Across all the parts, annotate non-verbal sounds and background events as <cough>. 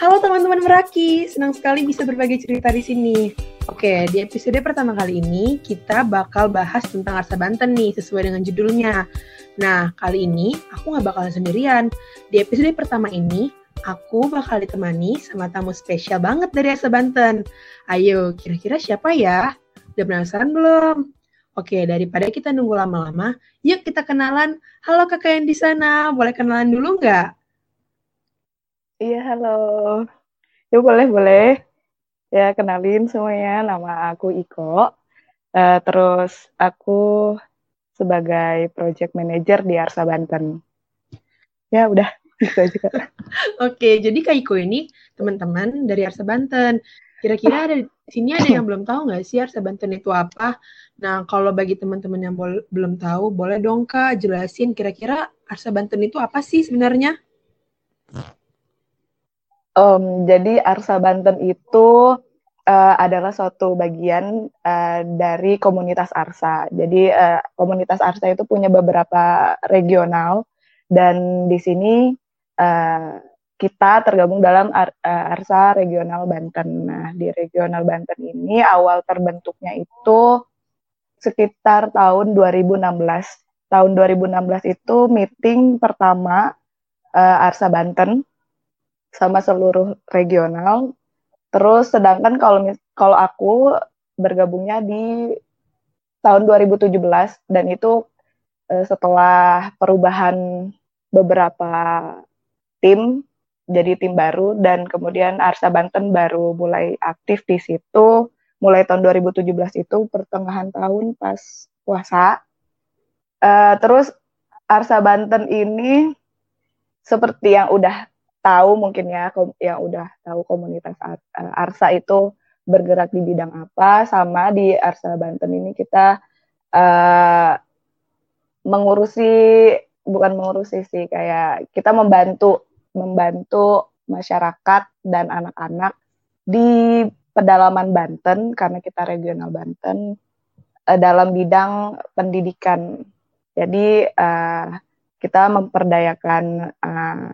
Halo teman-teman Meraki, senang sekali bisa berbagi cerita di sini. Oke, di episode pertama kali ini kita bakal bahas tentang Arsa Banten nih, sesuai dengan judulnya. Nah, kali ini aku nggak bakalan sendirian. Di episode pertama ini, aku bakal ditemani sama tamu spesial banget dari Arsa Banten. Ayo, kira-kira siapa ya? Udah penasaran belum? Oke, daripada kita nunggu lama-lama, yuk kita kenalan. Halo kakak yang di sana, boleh kenalan dulu nggak? Iya, halo. Ya boleh, boleh. Ya, kenalin semuanya. Nama aku Iko. Uh, terus aku sebagai project manager di Arsa Banten. Ya, udah. Gitu aja. <laughs> Oke, jadi Kak Iko ini teman-teman dari Arsa Banten. Kira-kira ada sini ada yang belum tahu nggak sih Arsa Banten itu apa? Nah, kalau bagi teman-teman yang belum tahu, boleh dong Kak jelasin kira-kira Arsa Banten itu apa sih sebenarnya? Um, jadi Arsa Banten itu uh, adalah suatu bagian uh, dari komunitas Arsa. Jadi uh, komunitas Arsa itu punya beberapa regional dan di sini uh, kita tergabung dalam Ar Arsa Regional Banten. Nah, di Regional Banten ini awal terbentuknya itu sekitar tahun 2016. Tahun 2016 itu meeting pertama uh, Arsa Banten sama seluruh regional. Terus sedangkan kalau kalau aku bergabungnya di tahun 2017 dan itu uh, setelah perubahan beberapa tim jadi tim baru dan kemudian Arsa Banten baru mulai aktif di situ mulai tahun 2017 itu pertengahan tahun pas puasa. Uh, terus Arsa Banten ini seperti yang udah tahu mungkin ya yang udah tahu komunitas eh, Arsa itu bergerak di bidang apa sama di Arsa Banten ini kita uh, mengurusi bukan mengurusi sih kayak kita membantu membantu masyarakat dan anak-anak di pedalaman Banten karena kita regional Banten uh, dalam bidang pendidikan. Jadi uh, kita memperdayakan uh,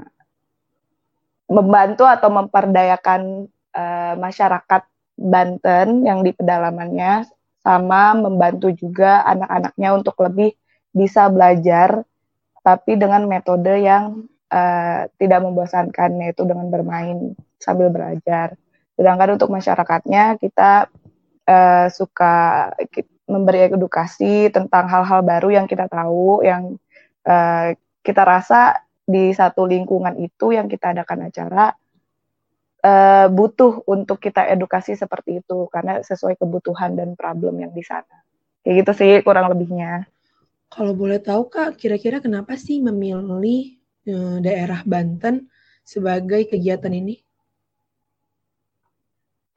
membantu atau memperdayakan uh, masyarakat Banten yang di pedalamannya sama membantu juga anak-anaknya untuk lebih bisa belajar tapi dengan metode yang uh, tidak membosankan yaitu dengan bermain sambil belajar. Sedangkan untuk masyarakatnya kita uh, suka memberi edukasi tentang hal-hal baru yang kita tahu yang uh, kita rasa di satu lingkungan itu yang kita adakan acara uh, butuh untuk kita edukasi seperti itu karena sesuai kebutuhan dan problem yang di sana. Kayak gitu sih kurang lebihnya. Kalau boleh tahu Kak, kira-kira kenapa sih memilih uh, daerah Banten sebagai kegiatan ini?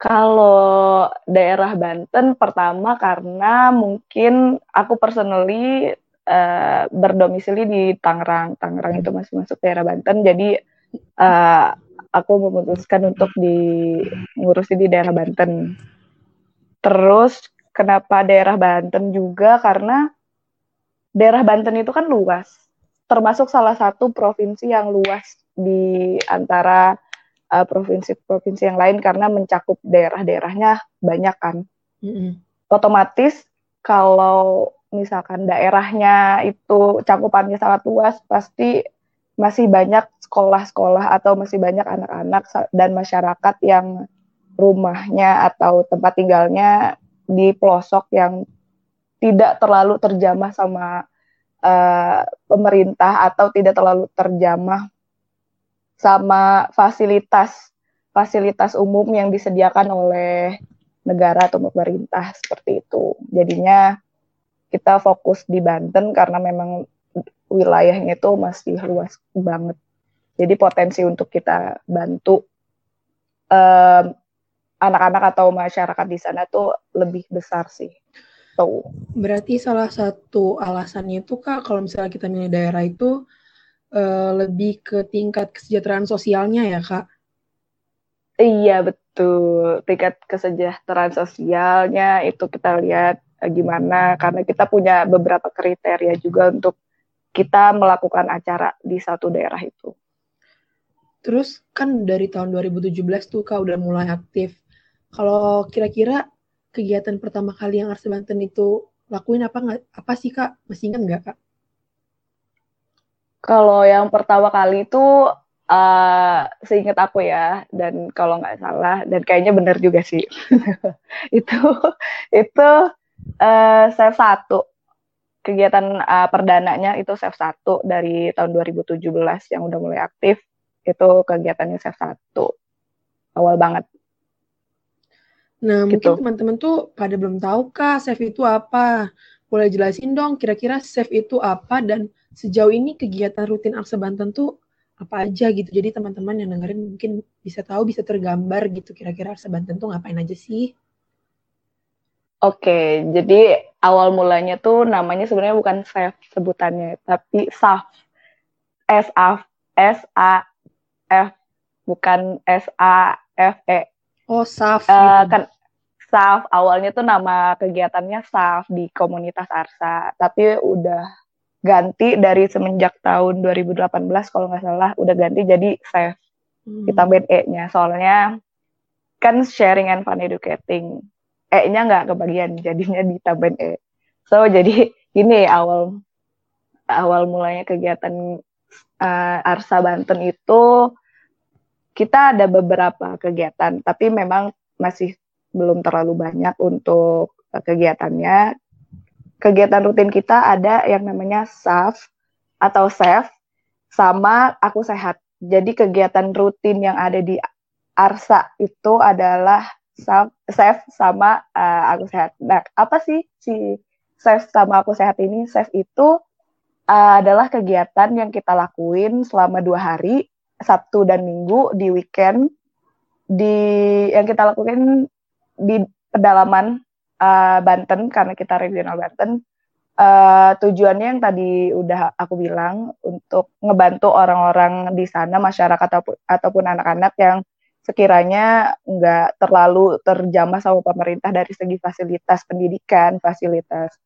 Kalau daerah Banten pertama karena mungkin aku personally uh, berdomisili di Tangerang. Tangerang itu masih masuk daerah Banten. Jadi uh, aku memutuskan untuk di ngurusi di daerah Banten. Terus kenapa daerah Banten juga karena daerah Banten itu kan luas. Termasuk salah satu provinsi yang luas di antara provinsi-provinsi uh, yang lain karena mencakup daerah-daerahnya banyak kan. Mm -hmm. Otomatis kalau misalkan daerahnya itu cakupannya sangat luas, pasti masih banyak sekolah-sekolah atau masih banyak anak-anak dan masyarakat yang rumahnya atau tempat tinggalnya di pelosok yang tidak terlalu terjamah sama uh, pemerintah atau tidak terlalu terjamah sama fasilitas fasilitas umum yang disediakan oleh negara atau pemerintah seperti itu. Jadinya kita fokus di Banten karena memang wilayahnya itu masih luas banget. Jadi potensi untuk kita bantu um, anak-anak atau masyarakat di sana tuh lebih besar sih. Tuh. Berarti salah satu alasannya itu kak kalau misalnya kita milih daerah itu uh, lebih ke tingkat kesejahteraan sosialnya ya kak? Iya betul tingkat kesejahteraan sosialnya itu kita lihat gimana karena kita punya beberapa kriteria juga untuk kita melakukan acara di satu daerah itu. Terus kan dari tahun 2017 tuh Kak udah mulai aktif. Kalau kira-kira kegiatan pertama kali yang Arsa Banten itu lakuin apa nggak? Apa sih Kak? Masih ingat nggak Kak? Kalau yang pertama kali itu uh, seingat aku ya, dan kalau nggak salah, dan kayaknya benar juga sih, <laughs> itu itu uh, save satu kegiatan uh, perdananya itu save satu dari tahun 2017 yang udah mulai aktif itu kegiatannya Chef satu awal banget. Nah, gitu. mungkin teman-teman tuh pada belum tahu kah chef itu apa? Boleh jelasin dong kira-kira chef itu apa dan sejauh ini kegiatan rutin Aksa Banten tuh apa aja gitu. Jadi teman-teman yang dengerin mungkin bisa tahu, bisa tergambar gitu kira-kira Aksa Banten tuh ngapain aja sih? Oke, jadi awal mulanya tuh namanya sebenarnya bukan chef sebutannya, tapi SAF. S A S A F bukan S A F E. Oh, SAF. Uh, kan SAF awalnya tuh nama kegiatannya SAF di komunitas Arsa, tapi udah ganti dari semenjak tahun 2018 kalau nggak salah udah ganti jadi SAF. Hmm. Ditambahin E-nya soalnya kan sharing and fun educating. E-nya nggak kebagian jadinya ditambahin E. So jadi ini awal awal mulanya kegiatan uh, Arsa Banten itu kita ada beberapa kegiatan, tapi memang masih belum terlalu banyak untuk kegiatannya. Kegiatan rutin kita ada yang namanya SAF atau SAF sama Aku Sehat. Jadi kegiatan rutin yang ada di Arsa itu adalah SAF sama uh, Aku Sehat. Nah, apa sih si SAF sama Aku Sehat ini? SAF itu uh, adalah kegiatan yang kita lakuin selama dua hari Sabtu dan Minggu di weekend di yang kita lakukan di pedalaman uh, Banten karena kita regional Banten uh, tujuannya yang tadi udah aku bilang untuk ngebantu orang-orang di sana masyarakat ataupun anak-anak yang sekiranya nggak terlalu terjamah sama pemerintah dari segi fasilitas pendidikan, fasilitas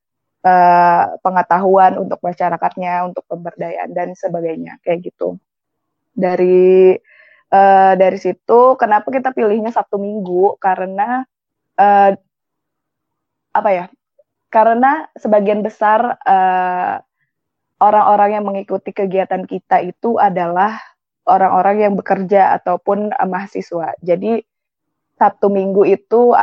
uh, pengetahuan untuk masyarakatnya, untuk pemberdayaan dan sebagainya kayak gitu. Dari uh, dari situ kenapa kita pilihnya Sabtu Minggu? Karena uh, apa ya? Karena sebagian besar eh, orang-orang yang mengikuti kegiatan kita itu adalah orang-orang yang bekerja ataupun uh, mahasiswa. Jadi Sabtu Minggu itu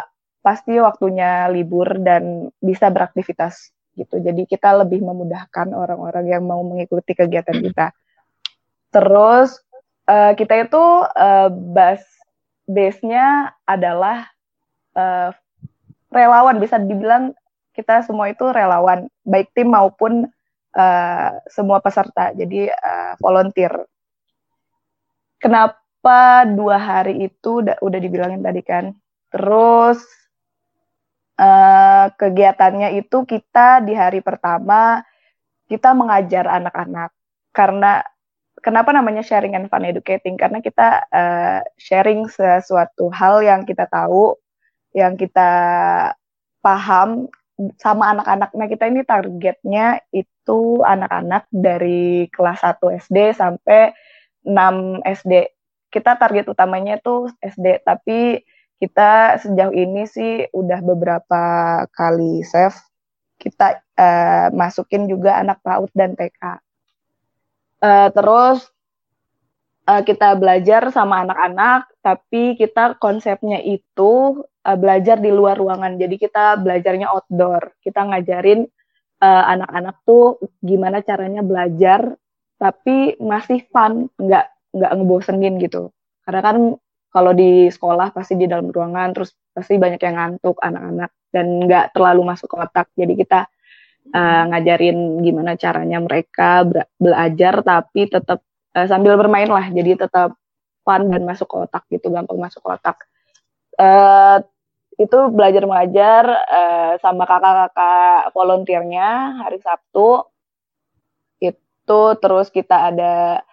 pasti waktunya libur dan bisa beraktivitas gitu. Jadi kita lebih memudahkan orang-orang yang mau mengikuti kegiatan <clears throat> kita. Terus uh, kita itu uh, bas base-nya adalah uh, relawan. Bisa dibilang kita semua itu relawan baik tim maupun uh, semua peserta. Jadi uh, volunteer. Kenapa dua hari itu udah, udah dibilangin tadi kan? Terus uh, kegiatannya itu kita di hari pertama kita mengajar anak-anak karena kenapa namanya sharing and fun educating? Karena kita uh, sharing sesuatu hal yang kita tahu, yang kita paham sama anak-anak. Nah, kita ini targetnya itu anak-anak dari kelas 1 SD sampai 6 SD. Kita target utamanya itu SD, tapi kita sejauh ini sih udah beberapa kali save. Kita uh, masukin juga anak PAUD dan TK uh, terus uh, kita belajar sama anak-anak tapi kita konsepnya itu uh, belajar di luar ruangan jadi kita belajarnya outdoor kita ngajarin anak anak-anak tuh gimana caranya belajar tapi masih fun nggak nggak ngebosenin gitu. Karena kan kalau di sekolah pasti di dalam ruangan terus pasti banyak yang ngantuk anak-anak dan nggak terlalu masuk ke otak. Jadi kita uh, ngajarin gimana caranya mereka belajar tapi tetap uh, sambil bermain lah. Jadi tetap fun dan masuk ke otak gitu gampang masuk ke otak. Uh, itu belajar mengajar uh, sama kakak-kakak volunteernya hari Sabtu itu terus kita ada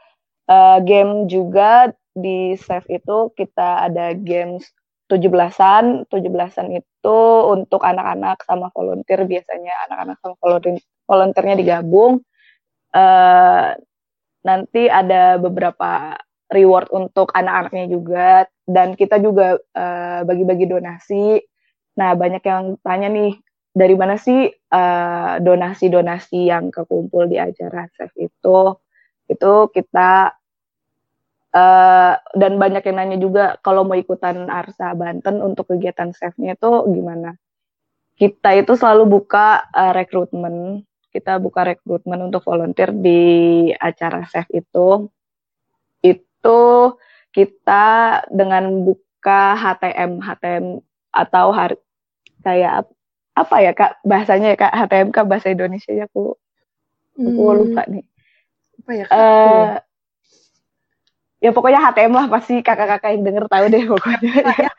uh, game juga di save itu kita ada games 17-an, 17-an itu untuk anak-anak sama volunteer biasanya anak-anak sama volunteer volunteernya digabung. Uh, nanti ada beberapa reward untuk anak-anaknya juga dan kita juga uh, bagi-bagi donasi. Nah, banyak yang tanya nih dari mana sih donasi donasi-donasi yang kekumpul di acara Chef itu? Itu kita uh, dan banyak yang nanya juga kalau mau ikutan Arsa Banten untuk kegiatan chefnya itu gimana? Kita itu selalu buka uh, rekrutmen, kita buka rekrutmen untuk volunteer di acara chef itu. Itu kita dengan buka HTM HTM atau hari kayak apa ya kak bahasanya ya kak? HTM kak bahasa Indonesia ya aku hmm. aku lupa nih. Apa ya kak? Uh, ya pokoknya HTM lah pasti kakak-kakak yang denger tahu deh pokoknya. <laughs> Ya,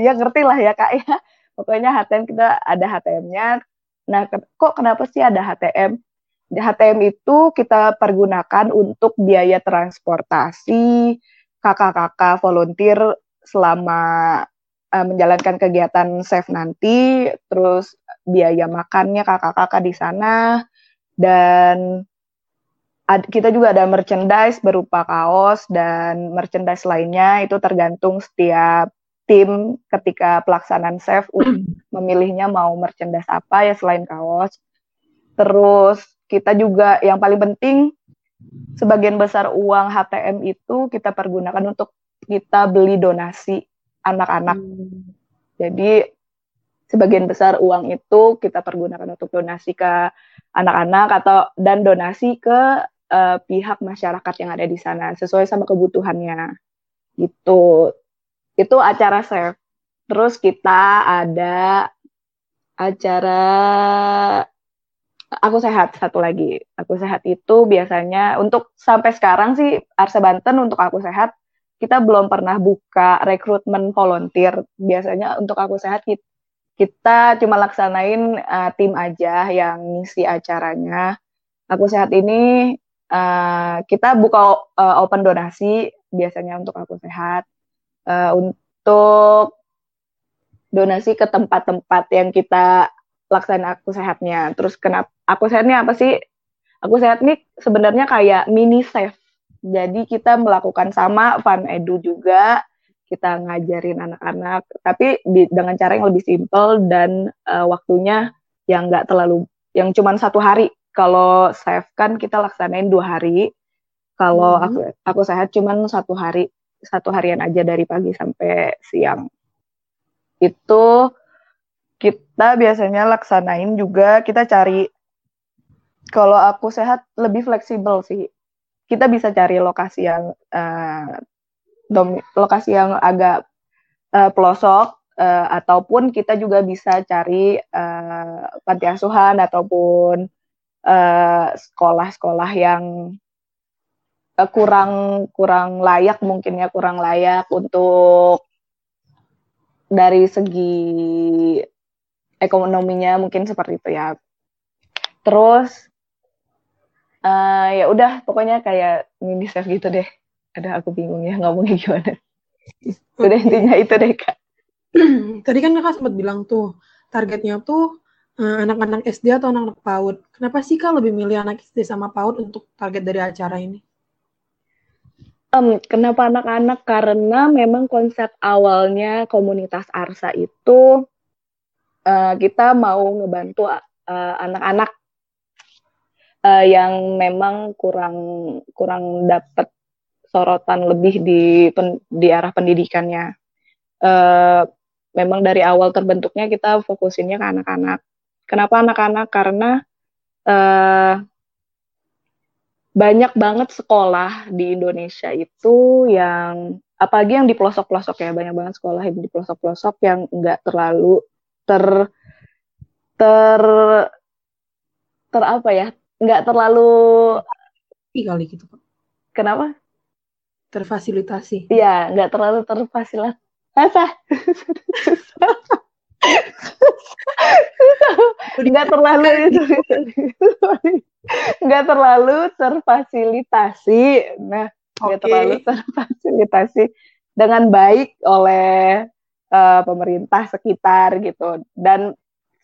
<laughs> ya ngerti lah ya kak ya. Pokoknya HTM kita ada HTM-nya nah kok kenapa sih ada HTM HTM itu kita pergunakan untuk biaya transportasi kakak-kakak volunteer selama uh, menjalankan kegiatan safe nanti, terus biaya makannya kakak-kakak di sana, dan ad, kita juga ada merchandise berupa kaos dan merchandise lainnya itu tergantung setiap tim ketika pelaksanaan safe <clears throat> memilihnya mau merchandise apa ya selain kaos. Terus kita juga yang paling penting sebagian besar uang HTM itu kita pergunakan untuk kita beli donasi anak-anak. Hmm. Jadi sebagian besar uang itu kita pergunakan untuk donasi ke anak-anak atau dan donasi ke uh, pihak masyarakat yang ada di sana sesuai sama kebutuhannya. Gitu. Itu acara serve. Terus kita ada acara aku sehat satu lagi. Aku sehat itu biasanya untuk sampai sekarang sih Arsa Banten untuk aku sehat kita belum pernah buka rekrutmen volunteer. Biasanya untuk aku sehat kita, cuma laksanain uh, tim aja yang ngisi acaranya. Aku sehat ini uh, kita buka uh, open donasi biasanya untuk aku sehat uh, untuk donasi ke tempat-tempat yang kita laksanain aku sehatnya. Terus kenapa aku sehatnya apa sih? Aku sehat nih sebenarnya kayak mini safe. Jadi kita melakukan sama Fun Edu juga. Kita ngajarin anak-anak. Tapi di, dengan cara yang lebih simpel dan uh, waktunya yang nggak terlalu yang cuma satu hari. Kalau safe kan kita laksanain dua hari. Kalau hmm. aku aku sehat cuma satu hari satu harian aja dari pagi sampai siang. Itu kita biasanya laksanain juga kita cari kalau aku sehat lebih fleksibel sih. Kita bisa cari lokasi yang uh, dom lokasi yang agak uh, pelosok uh, ataupun kita juga bisa cari uh, panti asuhan ataupun sekolah-sekolah uh, yang uh, kurang kurang layak mungkin ya kurang layak untuk dari segi ekonominya mungkin seperti itu ya. Terus uh, ya udah pokoknya kayak mini chef gitu deh. Ada aku bingung ya ngomongnya <laughs> gimana. Udah intinya itu deh kak. <clears throat> Tadi kan kakak sempat bilang tuh targetnya tuh uh, anak-anak SD atau anak-anak PAUD. Kenapa sih kak lebih milih anak SD sama PAUD untuk target dari acara ini? Um, kenapa anak-anak? Karena memang konsep awalnya komunitas Arsa itu uh, kita mau ngebantu anak-anak. uh, yang memang kurang kurang dapat sorotan lebih di pen, di arah pendidikannya. Uh, memang dari awal terbentuknya kita fokusinnya ke anak-anak. Kenapa anak-anak? Karena uh, banyak banget sekolah di Indonesia itu yang apalagi yang di pelosok-pelosok ya banyak banget sekolah yang di pelosok-pelosok yang nggak terlalu ter ter ter apa ya nggak terlalu kali gitu pak. Kenapa? Terfasilitasi. Iya nggak terlalu terfasilitasi. Nggak terlalu itu. Nggak terlalu terfasilitasi. Nah nggak okay. terlalu terfasilitasi. Dengan baik oleh uh, pemerintah sekitar gitu. Dan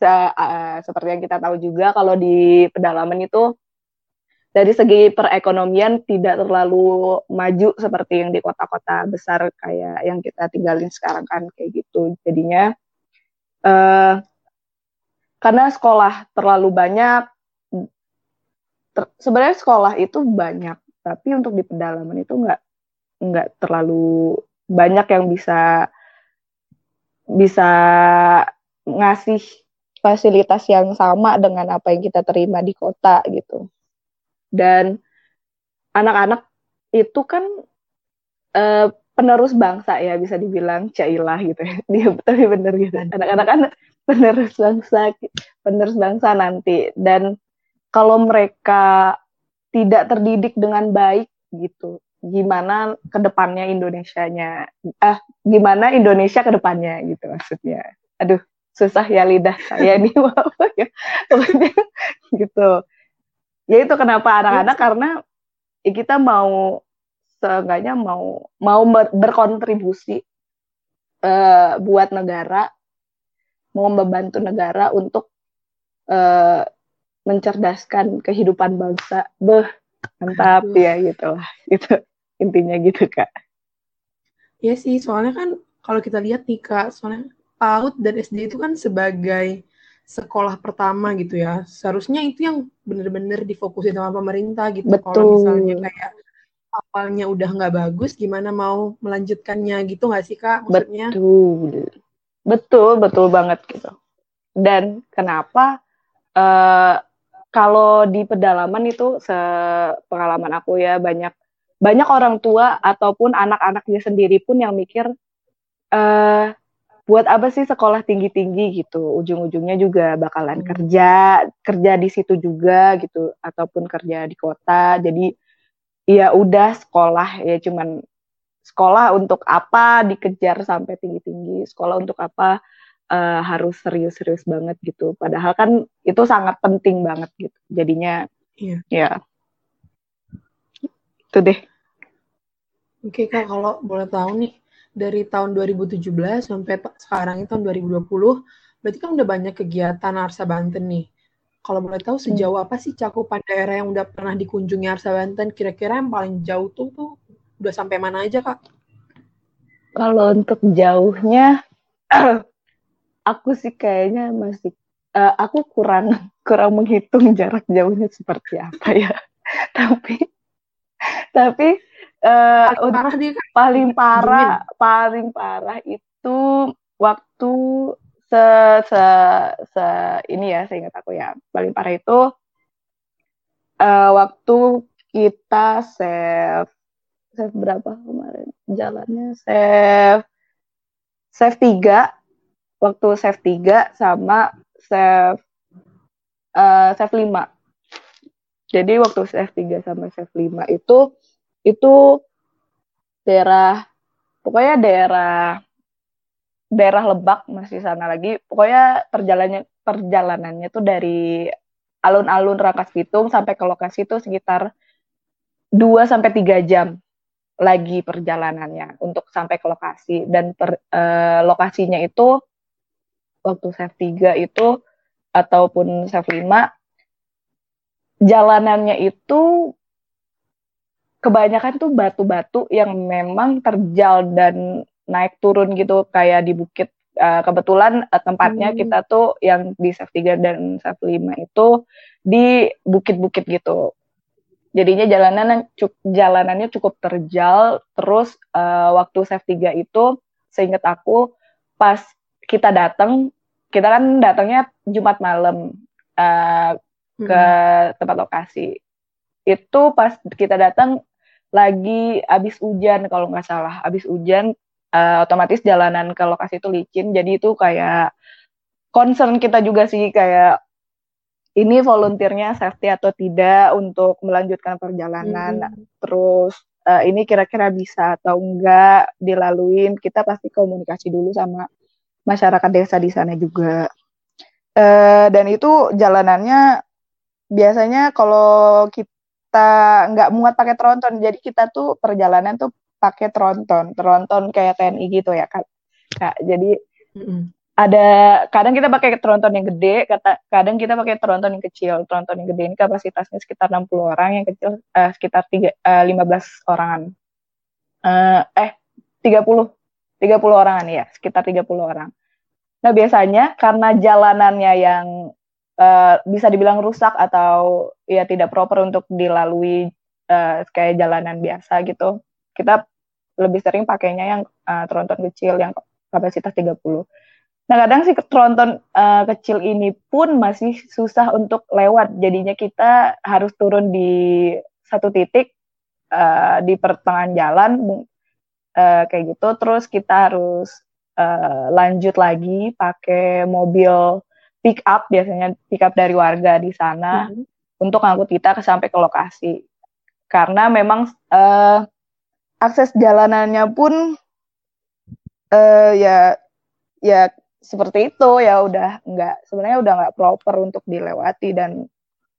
se uh, seperti yang kita tahu juga kalau di pedalaman itu dari segi perekonomian tidak terlalu maju seperti yang di kota-kota besar kayak yang kita tinggalin sekarang kan kayak gitu. Jadinya uh, karena sekolah terlalu banyak ter, sebenarnya sekolah itu banyak tapi untuk di pedalaman itu nggak nggak terlalu banyak yang bisa bisa ngasih fasilitas yang sama dengan apa yang kita terima di kota gitu. Dan anak-anak itu kan uh, penerus bangsa ya bisa dibilang cailah gitu ya. <laughs> Dia tapi bener gitu. Anak-anak kan <laughs> penerus bangsa penerus bangsa nanti. Dan kalau mereka tidak terdidik dengan baik gitu gimana ke depannya Indonesia-nya? Ah gimana Indonesia ke depannya gitu maksudnya. Aduh susah ya lidah saya nih <laughs> apa ya. Gitu. Ya itu kenapa anak-anak karena ya kita mau seenggaknya mau mau berkontribusi uh, buat negara mau membantu negara untuk uh, mencerdaskan kehidupan bangsa. Beh mantap Aduh. ya gitu lah. Itu intinya gitu kak. Ya sih soalnya kan kalau kita lihat nih kak soalnya PAUD dan SD itu kan sebagai sekolah pertama gitu ya. Seharusnya itu yang benar-benar difokusin sama pemerintah gitu. Betul. Kalau misalnya kayak awalnya udah nggak bagus, gimana mau melanjutkannya gitu nggak sih kak? Maksudnya? Betul, betul, betul banget gitu. Dan kenapa uh, kalau di pedalaman itu sepengalaman aku ya banyak banyak orang tua ataupun anak-anaknya sendiri pun yang mikir uh, buat apa sih sekolah tinggi-tinggi gitu? Ujung-ujungnya juga bakalan hmm. kerja kerja di situ juga gitu ataupun kerja di kota. Jadi ya udah sekolah ya cuman sekolah untuk apa dikejar sampai tinggi-tinggi? Sekolah untuk apa uh, harus serius-serius banget gitu. Padahal kan itu sangat penting banget gitu. Jadinya iya. ya. Itu deh. Oke kak kalau boleh tahu nih dari tahun 2017 sampai sekarang itu tahun 2020, berarti kan udah banyak kegiatan Arsa Banten nih. Kalau boleh tahu hmm. sejauh apa sih cakupan daerah yang udah pernah dikunjungi Arsa Banten? Kira-kira yang paling jauh tuh tuh udah sampai mana aja kak? Kalau untuk jauhnya, <clears throat> aku sih kayaknya masih, uh, aku kurang <laughs> kurang menghitung jarak jauhnya seperti apa ya. <laughs> tapi tapi uh, paling parah dia kan? paling parah paling parah itu waktu se se se ini ya saya ingat aku ya. Paling parah itu uh, waktu kita save save berapa kemarin? Jalannya save save tiga. Waktu save tiga sama save uh, save lima. Jadi waktu save tiga sama save lima itu itu daerah pokoknya daerah daerah Lebak masih sana lagi. Pokoknya perjalanannya perjalanannya tuh dari alun-alun Rangkas Bitung sampai ke lokasi itu sekitar 2 sampai 3 jam lagi perjalanannya untuk sampai ke lokasi. Dan per, eh, lokasinya itu waktu save 3 itu ataupun save 5 jalanannya itu kebanyakan tuh batu-batu yang memang terjal dan naik turun gitu kayak di bukit uh, kebetulan uh, tempatnya hmm. kita tuh yang di Save 3 dan Save 5 itu di bukit-bukit gitu. Jadinya jalanan cuk, jalanannya cukup terjal terus uh, waktu Save 3 itu seingat aku pas kita datang kita kan datangnya Jumat malam uh, ke hmm. tempat lokasi. Itu pas kita datang lagi abis hujan kalau nggak salah. Abis hujan uh, otomatis jalanan ke lokasi itu licin. Jadi itu kayak concern kita juga sih kayak ini volunteernya safety atau tidak untuk melanjutkan perjalanan. Hmm. terus uh, ini kira-kira bisa atau enggak dilaluin kita pasti komunikasi dulu sama masyarakat desa di sana juga. Uh, dan itu jalanannya biasanya kalau kita kita nggak muat pakai tronton jadi kita tuh perjalanan tuh pakai tronton tronton kayak TNI gitu ya kak kak jadi mm-hmm. ada kadang kita pakai tronton yang gede, kata, kadang kita pakai tronton yang kecil. Tronton yang gede ini kapasitasnya sekitar 60 orang, yang kecil uh, sekitar tiga, uh, 15 orangan. Uh, eh 30 30 orangan ya, sekitar 30 orang. Nah, biasanya karena jalanannya yang uh, bisa dibilang rusak atau ya tidak proper untuk dilalui uh, kayak jalanan biasa gitu, kita lebih sering pakainya yang uh, tronton kecil yang kapasitas 30. Nah, kadang si tronton uh, kecil ini pun masih susah untuk lewat. Jadinya kita harus turun di satu titik uh, di pertengahan jalan uh, kayak gitu. Terus kita harus uh, lanjut lagi pakai mobil pick up biasanya pick up dari warga di sana hmm. untuk ngangkut kita ke sampai ke lokasi karena memang uh, akses jalanannya pun uh, ya ya seperti itu ya udah nggak sebenarnya udah nggak proper untuk dilewati dan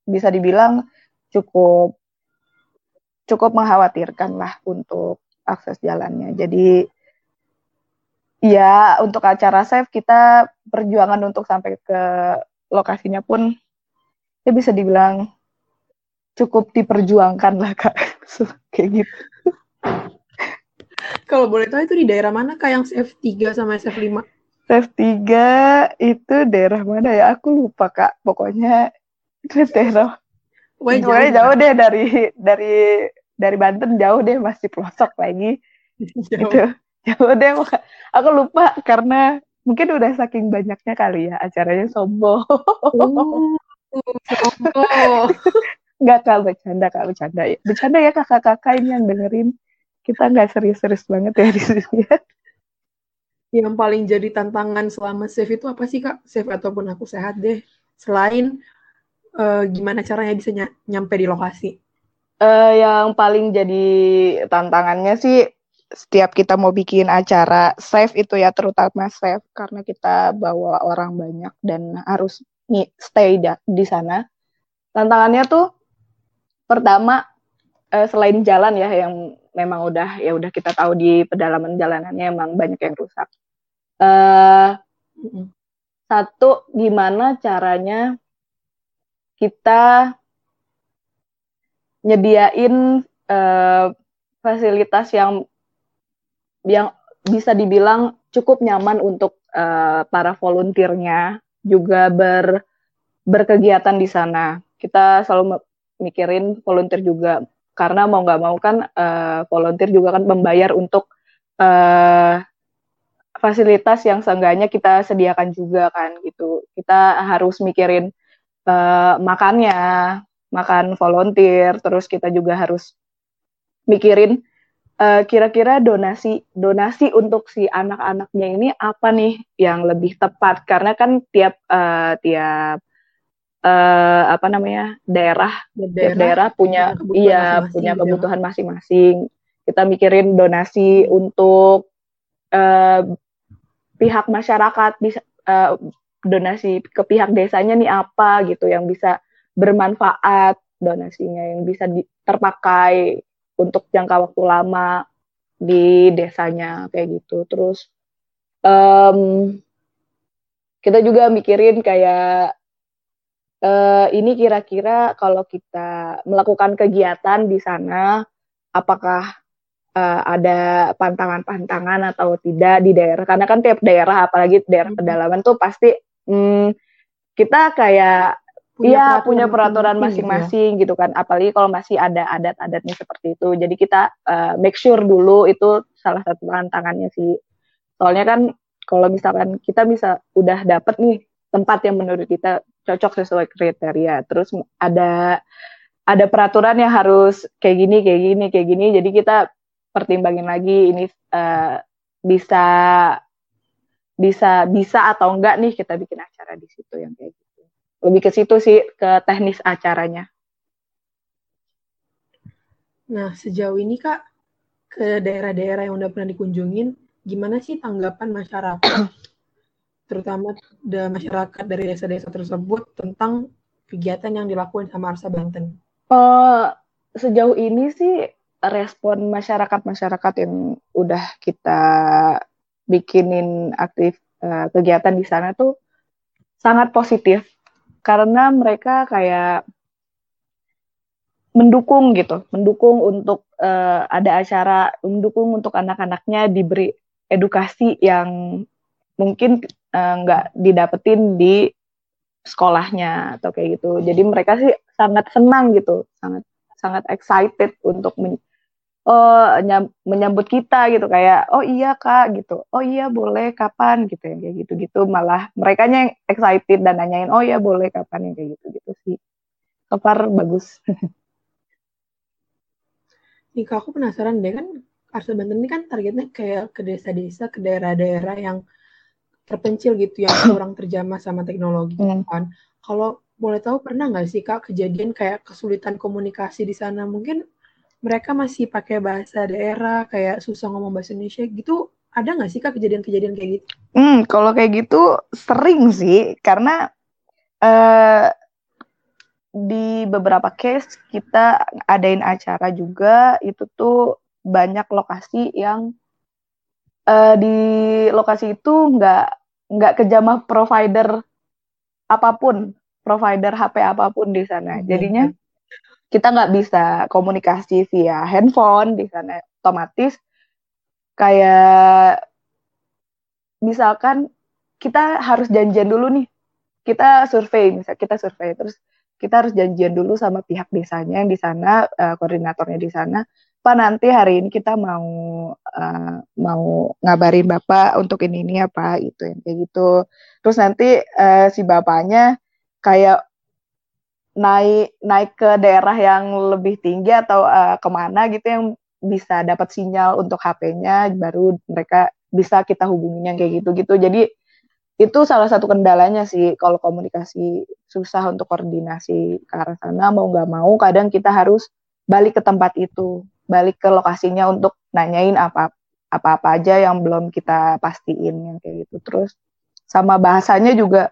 bisa dibilang cukup cukup mengkhawatirkan lah untuk akses jalannya jadi ya untuk acara save kita perjuangan untuk sampai ke lokasinya pun ya bisa dibilang cukup diperjuangkan lah kak. <laughs> Kayak gitu. <laughs> Kalau boleh tahu itu di daerah mana kak yang SF3 sama SF5 SF3 itu daerah mana ya? Aku lupa kak. Pokoknya itu daerah. Wah, jauh, jauh deh dari dari dari Banten jauh deh masih pelosok lagi. <laughs> Jauh. itu <laughs> jauh deh aku lupa karena mungkin udah saking banyaknya kali ya acaranya sombong. Oh, sombong. <laughs> Nggak kak bercanda kak bercanda ya. Bercanda ya kakak-kakak ini yang dengerin. Kita nggak serius-serius banget ya di sini. Yang paling jadi tantangan selama save itu apa sih kak? Save ataupun aku sehat deh. Selain uh, gimana caranya bisa ny nyampe di lokasi? Uh, yang paling jadi tantangannya sih setiap kita mau bikin acara save itu ya terutama save karena kita bawa orang banyak dan harus stay di sana. Tantangannya tuh pertama eh, selain jalan ya yang memang udah ya udah kita tahu di pedalaman jalanannya emang banyak yang rusak. Uh, satu gimana caranya kita nyediain uh, fasilitas yang yang bisa dibilang cukup nyaman untuk uh, para volunteernya juga ber berkegiatan di sana. Kita selalu mikirin volunteer juga karena mau nggak mau kan uh, volunteer juga kan membayar untuk uh, fasilitas yang seenggaknya kita sediakan juga kan gitu. Kita harus mikirin uh, makannya, makan volunteer, terus kita juga harus mikirin eh, kira-kira donasi donasi untuk si anak-anaknya ini apa nih yang lebih tepat? Karena kan tiap uh, tiap uh, apa namanya daerah daerah, tiap daerah punya iya punya gitu ya. kebutuhan masing-masing. Kita mikirin donasi untuk uh, pihak masyarakat bisa uh, donasi ke pihak desanya nih apa gitu yang bisa bermanfaat donasinya yang bisa di, terpakai untuk jangka waktu lama di desanya kayak gitu. Terus um, kita juga mikirin kayak uh, ini kira-kira kalau kita melakukan kegiatan di sana, apakah uh, ada pantangan-pantangan atau tidak di daerah? Karena kan tiap daerah, apalagi daerah hmm. pedalaman tuh pasti um, kita kayak Iya punya peraturan gitu ya. masing-masing gitu, gitu kan. Apalagi kalau masih ada adat-adatnya seperti itu. Jadi kita uh, make sure dulu itu salah satu tantangannya sih. Soalnya kan kalau misalkan kita bisa udah dapet nih tempat yang menurut kita cocok sesuai kriteria. Terus ada ada peraturan yang harus kayak gini, kayak gini, kayak gini. Jadi kita pertimbangin lagi ini uh, bisa bisa bisa atau enggak nih kita bikin acara di situ yang kayak gitu lebih ke situ sih ke teknis acaranya. Nah sejauh ini kak ke daerah-daerah yang udah pernah dikunjungin, gimana sih tanggapan masyarakat, <clears throat> terutama da masyarakat dari desa-desa tersebut tentang kegiatan yang dilakukan sama Arsa Banten? Uh, sejauh ini sih respon masyarakat-masyarakat yang udah kita bikinin aktif uh, kegiatan di sana tuh sangat positif karena mereka kayak mendukung gitu, mendukung untuk uh, ada acara, mendukung untuk anak-anaknya diberi edukasi yang mungkin nggak uh, didapetin di sekolahnya atau kayak gitu. Jadi mereka sih sangat senang gitu, sangat sangat excited untuk oh menyambut kita gitu kayak oh iya kak gitu. Oh iya boleh kapan? gitu yang kayak gitu gitu malah mereka yang excited dan nanyain oh iya boleh kapan? yang kayak gitu gitu sih. So far bagus. <laughs> Nih kak aku penasaran deh kan Arsa Banten ini kan targetnya kayak ke desa-desa ke daerah-daerah yang terpencil gitu yang <coughs> kurang terjamah sama teknologi gitu kan. Kalau boleh tahu pernah nggak sih kak kejadian kayak kesulitan komunikasi di sana? Mungkin mereka masih pakai bahasa daerah kayak susah ngomong bahasa Indonesia gitu ada nggak sih kak kejadian-kejadian kayak gitu? Hmm, kalau kayak gitu sering sih karena uh, di beberapa case kita adain acara juga itu tuh banyak lokasi yang uh, di lokasi itu nggak nggak kejamah provider apa pun provider HP apa pun di sana jadinya kita nggak bisa komunikasi via handphone di sana otomatis. Kayak misalkan kita harus janjian dulu nih. Kita survei misal kita survei terus kita harus janjian dulu sama pihak desanya yang di sana uh, koordinatornya di sana. Pak nanti hari ini kita mau uh, mau ngabarin bapak untuk ini ini apa itu yang kayak gitu. Terus nanti uh, si bapaknya kayak naik naik ke daerah yang lebih tinggi atau uh, ke mana gitu yang bisa dapat sinyal untuk HP-nya baru mereka bisa kita hubunginya kayak gitu gitu jadi itu salah satu kendalanya sih kalau komunikasi susah untuk koordinasi ke arah sana mau nggak mau kadang kita harus balik ke tempat itu balik ke lokasinya untuk nanyain apa apa apa aja yang belum kita pastiin yang kayak gitu. Terus sama bahasanya juga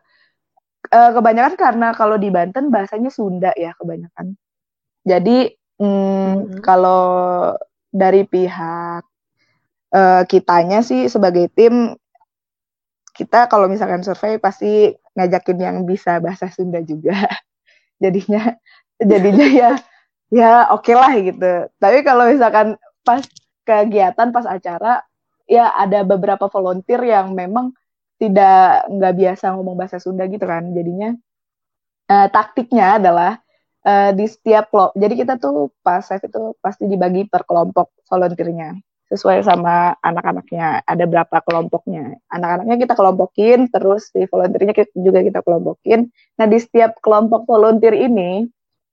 uh, kebanyakan karena kalau di Banten bahasanya Sunda ya kebanyakan. Jadi mm, hmm. kalau dari pihak uh, kitanya sih sebagai tim kita kalau misalkan survei pasti ngajakin yang bisa bahasa Sunda juga. <laughs> jadinya jadinya ya ya oke okay lah gitu. Tapi kalau misalkan pas kegiatan pas acara ya ada beberapa volunteer yang memang tidak nggak biasa ngomong bahasa Sunda gitu kan. Jadinya uh, taktiknya adalah uh, di setiap kelompok jadi kita tuh pas saya itu pasti dibagi per kelompok volunteernya. Sesuai sama anak-anaknya. Ada berapa kelompoknya. Anak-anaknya kita kelompokin terus di volunteernya juga kita kelompokin. Nah di setiap kelompok volunteer ini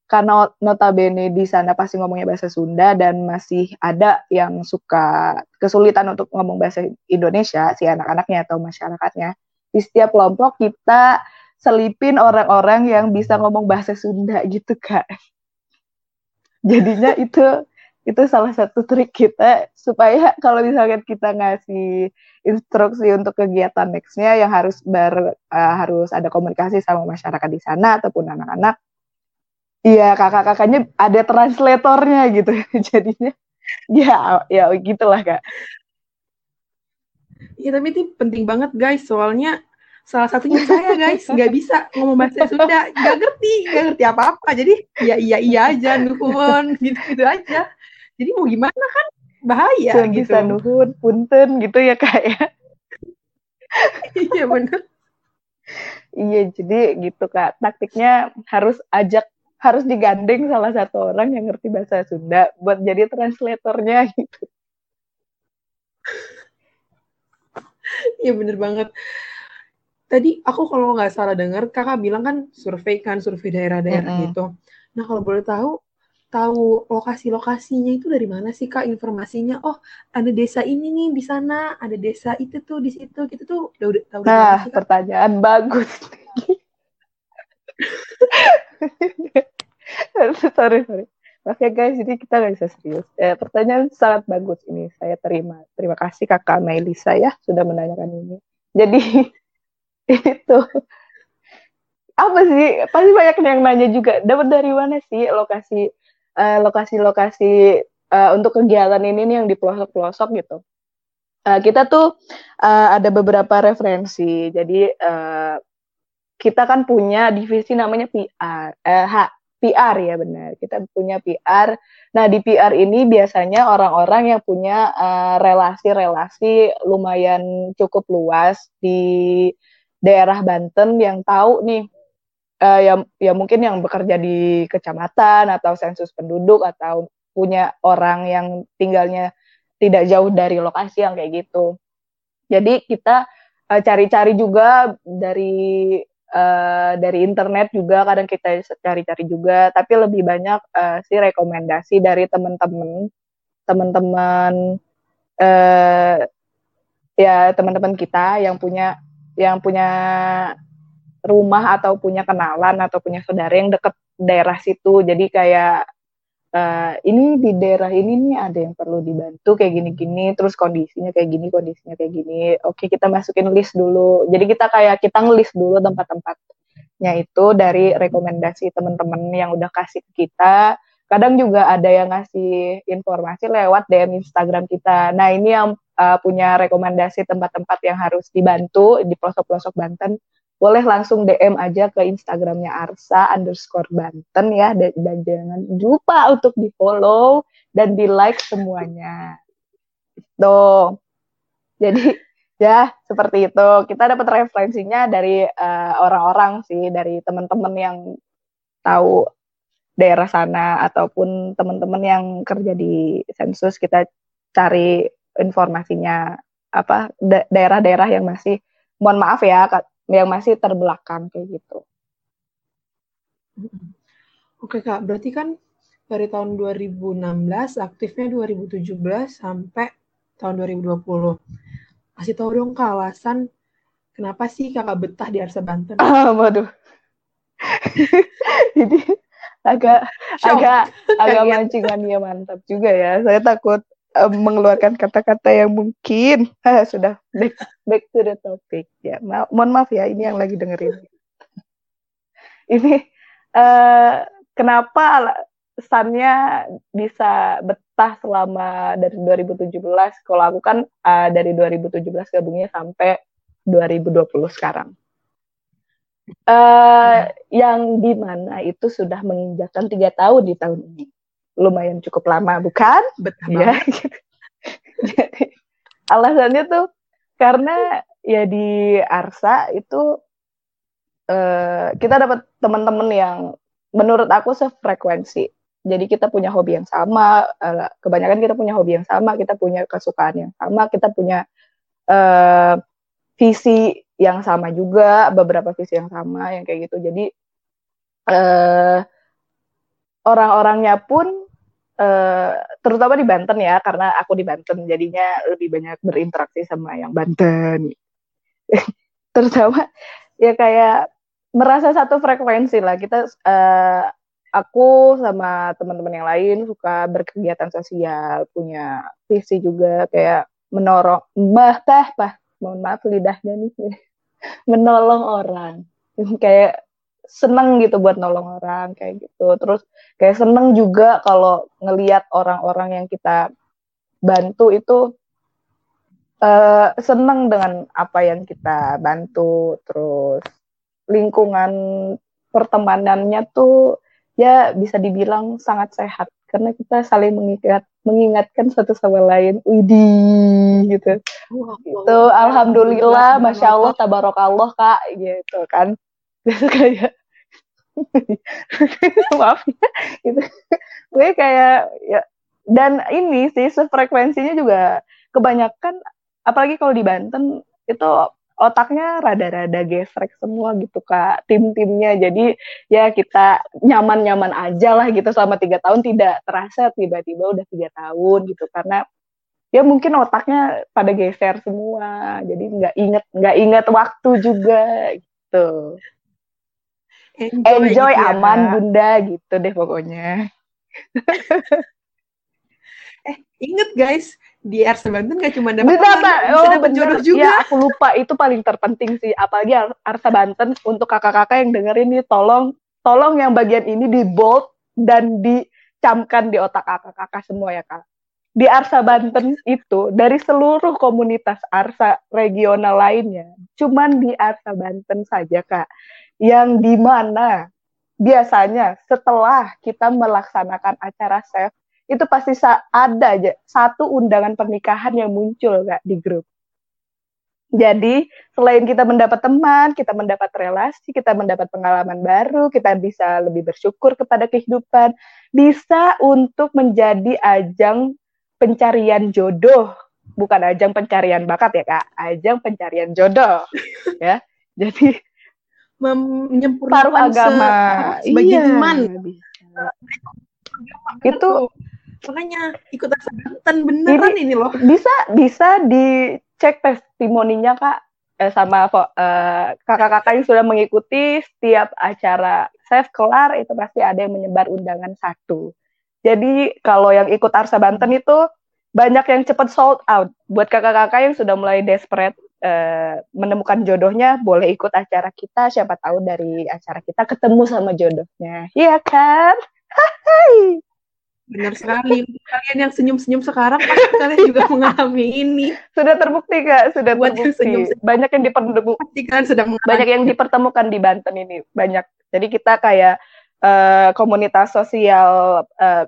karena notabene di sana pasti ngomongnya bahasa Sunda dan masih ada yang suka kesulitan untuk ngomong bahasa Indonesia si anak-anaknya atau masyarakatnya. Di setiap kelompok kita selipin orang-orang yang bisa ngomong bahasa Sunda gitu kak. Jadinya itu itu salah satu trik kita supaya kalau misalkan kita ngasih instruksi untuk kegiatan nextnya yang harus ber uh, harus ada komunikasi sama masyarakat di sana ataupun anak-anak Iya, kakak-kakaknya ada translatornya gitu. <laughs> Jadinya ya ya gitulah, Kak. Iya, tapi itu penting banget, guys. Soalnya salah satunya saya, guys, nggak bisa ngomong bahasa Sunda, nggak ngerti, nggak ngerti apa-apa. Jadi ya iya iya aja, nuhun, <laughs> gitu-gitu aja. Jadi mau gimana kan bahaya Bisa gitu. Bisa nuhun, punten gitu ya, Kak ya. iya benar. Iya, jadi gitu Kak. Taktiknya harus ajak harus digandeng salah satu orang yang ngerti bahasa Sunda buat jadi translatornya gitu. Iya bener banget. Tadi aku kalau nggak salah dengar kakak bilang kan survei kan survei daerah-daerah mm -hmm. gitu. Nah kalau boleh tahu tahu lokasi-lokasinya itu dari mana sih kak informasinya? Oh ada desa ini nih di sana, ada desa itu tuh di situ gitu tuh udah udah tahu. Nah sih, pertanyaan bagus. <laughs> sorry sorry. Oke guys jadi kita nggak bisa serius. Eh, pertanyaan sangat bagus ini saya terima. Terima kasih kakak Melisa ya sudah menanyakan ini. Jadi <laughs> itu apa sih? Pasti banyak yang nanya juga. Dapat dari mana sih lokasi uh, lokasi lokasi uh, untuk kegiatan ini nih yang di pelosok pelosok gitu? Uh, kita tuh uh, ada beberapa referensi. Jadi uh, kita kan punya divisi namanya PR, eh, PR ya benar. Kita punya PR. Nah di PR ini biasanya orang-orang yang punya relasi-relasi uh, lumayan cukup luas di daerah Banten yang tahu nih uh, ya ya mungkin yang bekerja di kecamatan atau sensus penduduk atau punya orang yang tinggalnya tidak jauh dari lokasi yang kayak gitu. Jadi kita eh, cari-cari uh, juga dari uh, dari internet juga kadang kita cari-cari juga, tapi lebih banyak uh, sih rekomendasi dari teman-teman teman-teman uh, ya teman-teman kita yang punya yang punya rumah atau punya kenalan atau punya saudara yang deket daerah situ. Jadi kayak uh, ini di daerah ini nih ada yang perlu dibantu kayak gini-gini, terus kondisinya kayak gini, kondisinya kayak gini. Oke, kita masukin list dulu. Jadi kita kayak kita ngelis dulu tempat-tempatnya itu dari rekomendasi teman-teman yang udah kasih ke kita. Kadang juga ada yang ngasih informasi lewat DM Instagram kita. Nah, ini yang uh, punya rekomendasi tempat-tempat yang harus dibantu di pelosok-pelosok Banten, boleh langsung DM aja ke Instagramnya Arsa underscore Banten ya dan, dan jangan lupa untuk di follow dan di like semuanya. Tuh, jadi ya seperti itu. Kita dapat referensinya dari uh, orang-orang sih, dari teman-teman yang tahu daerah sana ataupun teman-teman yang kerja di sensus kita cari informasinya apa daerah-daerah yang masih mohon maaf ya yang masih terbelakang kayak gitu. Oke kak, berarti kan dari tahun 2016 aktifnya 2017 sampai tahun 2020. Kasih tahu dong kak alasan kenapa sih kakak betah di Arsa Banten? Ah, <laughs> waduh. <laughs> Jadi agak Shock. agak agak mancingan ya mantap juga ya. Saya takut um, mengeluarkan kata-kata yang mungkin. <laughs> Ah, sudah back back to the topic. Ya ma mohon maaf ya ini yang lagi dengerin. <laughs> Ini uh, kenapa alasannya bisa betah selama dari 2017 kalau aku kan uh, dari 2017 gabungnya sampai 2020 sekarang. Uh, yang di mana itu sudah menginjakkan tiga tahun di tahun ini lumayan cukup lama bukan? Betul. Ya. <laughs> Jadi alasannya tuh karena ya di Arsa itu uh, kita dapat teman-teman yang menurut aku sefrekuensi. Jadi kita punya hobi yang sama, uh, kebanyakan kita punya hobi yang sama, kita punya kesukaan yang sama, kita punya uh, visi yang sama juga, beberapa visi yang sama yang kayak gitu. Jadi uh, orang-orangnya pun Uh, terutama di Banten ya karena aku di Banten jadinya lebih banyak berinteraksi sama yang Banten. <laughs> Terutama ya kayak merasa satu frekuensi lah. Kita uh, aku sama teman-teman yang lain suka berkegiatan sosial punya visi juga kayak menorong bah bah bah mohon maaf lidahnya nih. <laughs> Menolong orang. Kayak seneng gitu buat nolong orang kayak gitu. Terus kayak seneng juga kalau ngeliat orang-orang yang kita bantu itu uh, seneng dengan apa yang kita bantu. Terus lingkungan pertemanannya tuh ya bisa dibilang sangat sehat. Karena kita saling mengikat mengingatkan satu sama lain. Widi gitu. Wow, itu alhamdulillah masya Allah tabarakallah kak. Gitu kan. <laughs> Kayak <laughs> maaf ya. Gitu gue kayak ya dan ini sih sefrekuensinya juga kebanyakan apalagi kalau di Banten itu otaknya rada-rada gesrek semua gitu kak tim-timnya. Jadi ya kita nyaman-nyaman aja lah gitu selama tiga tahun. Tidak terasa tiba-tiba udah tiga tahun gitu karena ya mungkin otaknya pada geser semua. Jadi nggak inget nggak inget waktu juga gitu enjoy, enjoy gitu ya, aman bunda gitu deh pokoknya <laughs> eh inget guys di R Banten gak cuma dapat oh, dapat jodoh juga. Ya, aku lupa itu paling terpenting sih. Apalagi Arsa Banten untuk kakak-kakak yang dengerin nih, tolong tolong yang bagian ini di bold dan dicamkan di otak kakak-kakak semua ya kak. di Arsa Banten itu dari seluruh komunitas Arsa regional lainnya, cuman di Arsa Banten saja kak, yang di mana biasanya setelah kita melaksanakan acara chef itu pasti ada aja satu undangan pernikahan yang muncul kak di grup. Jadi selain kita mendapat teman, kita mendapat relasi, kita mendapat pengalaman baru, kita bisa lebih bersyukur kepada kehidupan, bisa untuk menjadi ajang pencarian jodoh, bukan ajang pencarian bakat ya kak, ajang pencarian jodoh, <laughs> ya. Jadi menyempurnakan agama se sebagai iya, iman. Itu makanya ikut Banten beneran ini, ini loh. Bisa bisa dicek testimoninya kak eh, sama eh, kakak-kakak yang sudah mengikuti setiap acara Chef kelar itu pasti ada yang menyebar undangan satu. Jadi kalau yang ikut Arsa Banten itu banyak yang cepat sold out. Buat kakak-kakak yang sudah mulai desperate uh, menemukan jodohnya, boleh ikut acara kita. Siapa tahu dari acara kita ketemu sama jodohnya. Iya kan? Hai. Benar sekali. Kalian yang senyum-senyum sekarang pasti kalian juga <laughs> mengalami ini. Sudah terbukti kak, sudah Buat terbukti. Senyum -senyum. Banyak yang dipertemukan. sedang banyak yang dipertemukan di Banten ini. Banyak. Jadi kita kayak uh, komunitas sosial uh,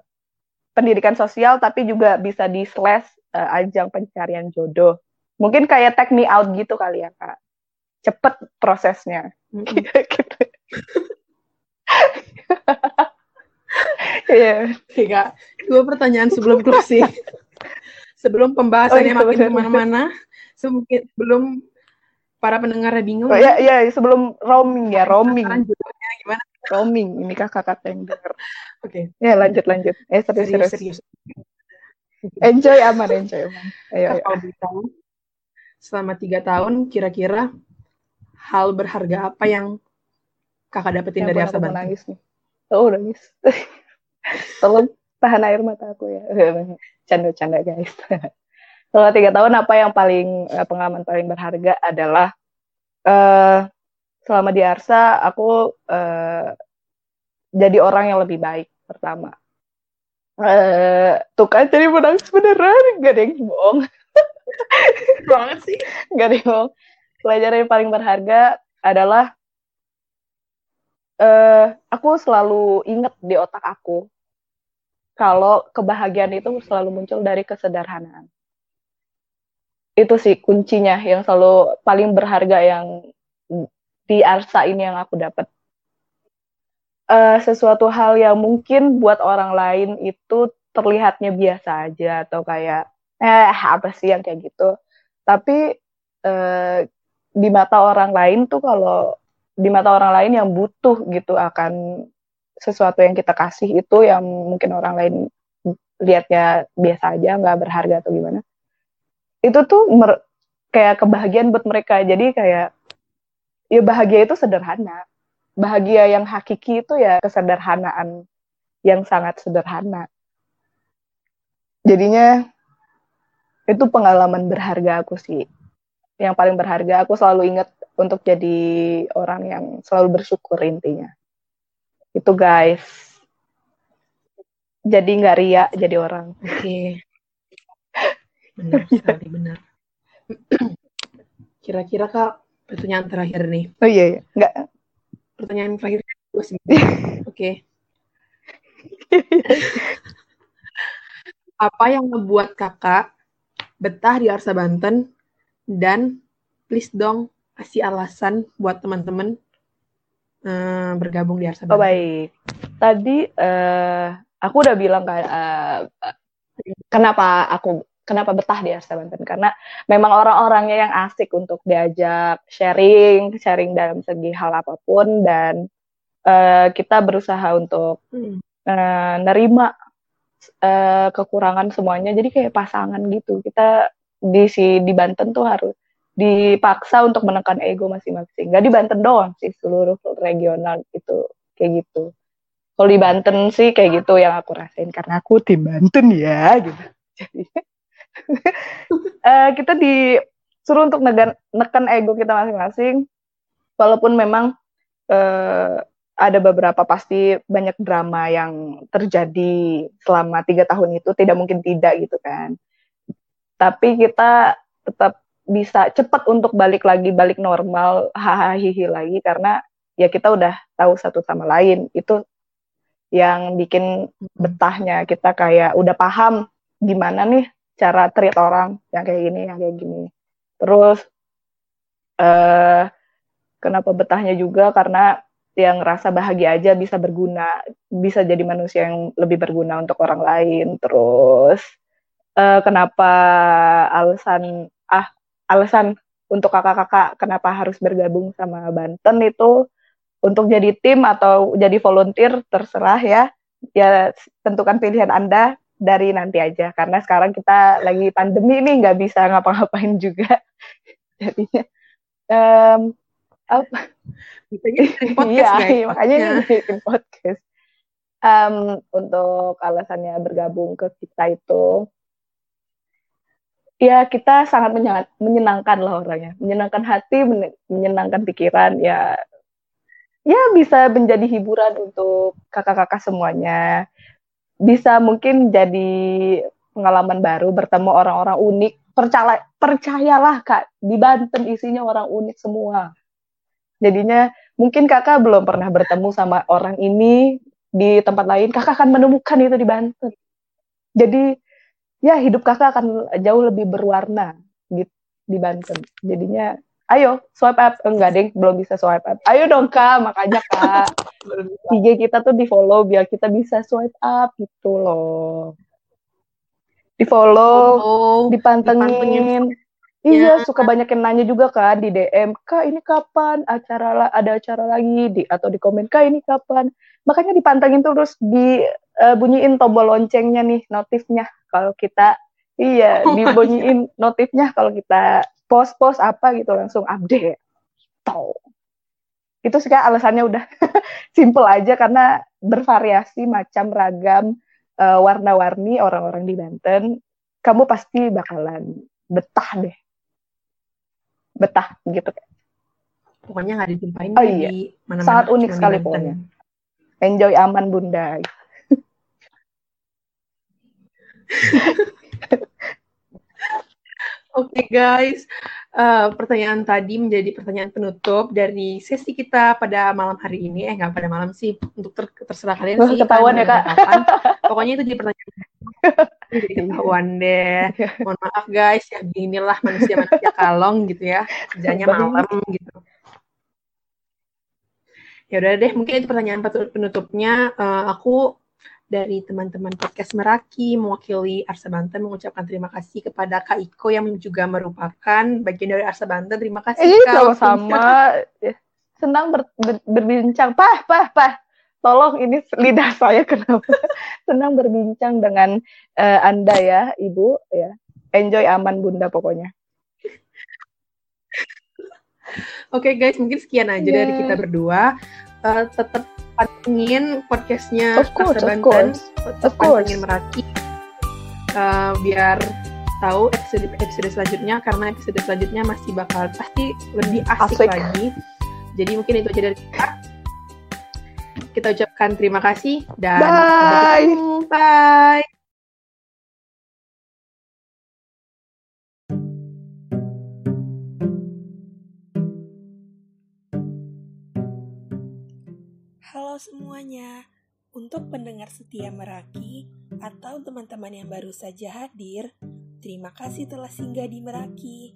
pendidikan sosial tapi juga bisa di slash uh, ajang pencarian jodoh. Mungkin kayak take me out gitu kali ya kak. Cepet prosesnya. <laughs> Iya. yeah. Kak, dua pertanyaan sebelum <laughs> closing. sebelum pembahasannya oh, iya, makin ke mana-mana, sebelum para pendengar bingung. Oh, iya, iya, sebelum roaming ya, roaming. Gimana? Roaming, ini kakak-kakak yang denger. Oke. Okay. Ya lanjut lanjut. Eh serius serius. serius. Enjoy aman, enjoy aman. Ayo, ayo. Selama tiga tahun kira-kira hal berharga apa yang kakak dapetin yang dari Arsa Banten? nangis nih. Oh nangis. <laughs> Tolong tahan air mata aku ya. <laughs> Canda-canda guys. <laughs> Selama tiga tahun apa yang paling eh, pengalaman paling berharga adalah uh, selama di Arsa aku uh, jadi orang yang lebih baik pertama. Uh, tuh kan jadi menangis beneran, gak ada yang bohong. Banget sih. Gak bohong. Pelajaran yang paling berharga adalah uh, aku selalu inget di otak aku kalau kebahagiaan itu selalu muncul dari kesederhanaan. Itu sih kuncinya yang selalu paling berharga yang di Arsa ini yang aku dapat uh, sesuatu hal yang mungkin buat orang lain itu terlihatnya biasa aja atau kayak eh apa sih yang kayak gitu. Tapi uh, di mata orang lain tuh kalau di mata orang lain yang butuh gitu akan sesuatu yang kita kasih itu yang mungkin orang lain lihatnya biasa aja nggak berharga atau gimana itu tuh kayak kebahagiaan buat mereka. Jadi kayak ya bahagia itu sederhana. Bahagia yang hakiki itu ya kesederhanaan yang sangat sederhana. Jadinya itu pengalaman berharga aku sih. Yang paling berharga aku selalu ingat untuk jadi orang yang selalu bersyukur intinya. Itu guys. Jadi nggak ria jadi orang. Oke. Okay. <laughs> Benar sekali benar. Kira-kira kak pertanyaan terakhir nih. Oh iya, iya. nggak pertanyaan terakhir <laughs> Oke. Okay. Apa yang membuat kakak betah di Arsa Banten dan please dong kasih alasan buat teman-teman uh, bergabung di Arsa oh, Banten. Oh baik. Tadi uh, aku udah bilang kan uh, kenapa aku kenapa betah di Arsa Banten karena memang orang-orangnya yang asik untuk diajak sharing sharing dalam segi hal apa pun dan uh, kita berusaha untuk hmm. uh, nerima uh, kekurangan semuanya. Jadi kayak pasangan gitu. Kita di si di Banten tuh harus dipaksa untuk menekan ego masing-masing. Nggak di Banten doang sih seluruh regional itu kayak gitu. Kalau di Banten sih kayak gitu yang aku rasain karena aku tim Banten ya gitu. Jadi uh, <laughs> kita disuruh untuk negan, neken ego kita masing-masing. Walaupun memang uh, ada beberapa pasti banyak drama yang terjadi selama tiga tahun itu tidak mungkin tidak gitu kan. Tapi kita tetap bisa cepat untuk balik lagi balik normal hahaha lagi karena ya kita udah tahu satu sama lain. Itu yang bikin betahnya kita kayak udah paham gimana nih cara treat orang yang kayak gini yang kayak gini. Terus uh, kenapa betahnya juga? Karena yang rasa bahagia aja bisa berguna bisa jadi manusia yang lebih berguna untuk orang lain. Terus uh, kenapa alasan ah alasan untuk kakak-kakak kenapa harus bergabung sama Banten itu untuk jadi tim atau jadi volunteer terserah ya. Ya tentukan pilihan anda dari nanti aja. Karena sekarang kita lagi pandemi nih nggak bisa ngapa-ngapain juga. <laughs> Jadinya um, apa <laughs> iya, iya makanya ini bikin podcast. Um, untuk alasannya bergabung ke kita itu ya kita sangat menyenangkan lah orangnya. Menyenangkan hati menyenangkan pikiran ya ya bisa menjadi hiburan untuk kakak-kakak semuanya. Bisa mungkin jadi pengalaman baru bertemu orang-orang unik. Percaya percayalah kak di Banten isinya orang unik semua jadinya mungkin kakak belum pernah bertemu sama orang ini di tempat lain kakak akan menemukan itu di Banten. Jadi ya hidup kakak akan jauh lebih berwarna di di Banten. Jadinya ayo swipe up. Enggak deh belum bisa swipe up. Ayo dong kak makanya kak. <laughs> IG kita tuh di follow biar kita bisa swipe up gitu loh. Di follow dipantengin, dipantengin. Iya, ya. suka banyak yang nanya juga kan di DM, Kak ini kapan acara ada acara lagi di atau di komen Kak ini kapan. Makanya dipantengin terus di uh, bunyiin tombol loncengnya nih, notifnya kalau kita iya oh <laughs> dibunyiin notifnya kalau kita post-post apa gitu langsung update. Tuh. Itu sih alasannya udah <laughs> simple aja karena bervariasi macam ragam uh, warna-warni orang-orang di Banten. Kamu pasti bakalan betah deh. Betah gitu Pokoknya nggak dijumpain oh, iya. di mana-mana. Sangat unik sekali pokoknya. Enjoy aman bunda. <laughs> Oke okay, guys, uh, pertanyaan tadi menjadi pertanyaan penutup dari sesi kita pada malam hari ini. Eh nggak pada malam sih, untuk ter terserah kalian sih. Ketahuan ya kak. Kapan. Pokoknya itu jadi pertanyaan. <laughs> jadi ketahuan deh. Mohon maaf guys, ya beginilah manusia-manusia <laughs> kalong gitu ya, kerjanya malam gitu. Ya udah deh, mungkin itu pertanyaan penutupnya. Uh, aku dari teman-teman podcast Meraki mewakili Arsa Banten mengucapkan terima kasih kepada Kak Iko yang juga merupakan bagian dari Arsa Banten. Terima kasih Ini Kak. sama-sama. Senang ber, ber, berbincang. Pah, pah, pah. Tolong ini lidah saya kenapa. <laughs> Senang berbincang dengan uh, Anda ya, Ibu ya. Enjoy aman Bunda pokoknya. Oke okay, guys, mungkin sekian aja yeah. dari kita berdua. Uh, tetap pantengin podcastnya of course, of course. of course. Meraki uh, biar tahu episode episode selanjutnya karena episode selanjutnya masih bakal pasti lebih asik, asik. lagi. Jadi mungkin itu aja dari kita. Kita ucapkan terima kasih dan bye. Bye. Halo semuanya, untuk pendengar setia Meraki atau teman-teman yang baru saja hadir, terima kasih telah singgah di Meraki.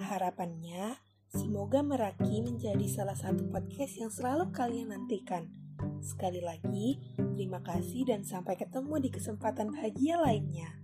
Harapannya, semoga Meraki menjadi salah satu podcast yang selalu kalian nantikan. Sekali lagi, terima kasih dan sampai ketemu di kesempatan bahagia lainnya.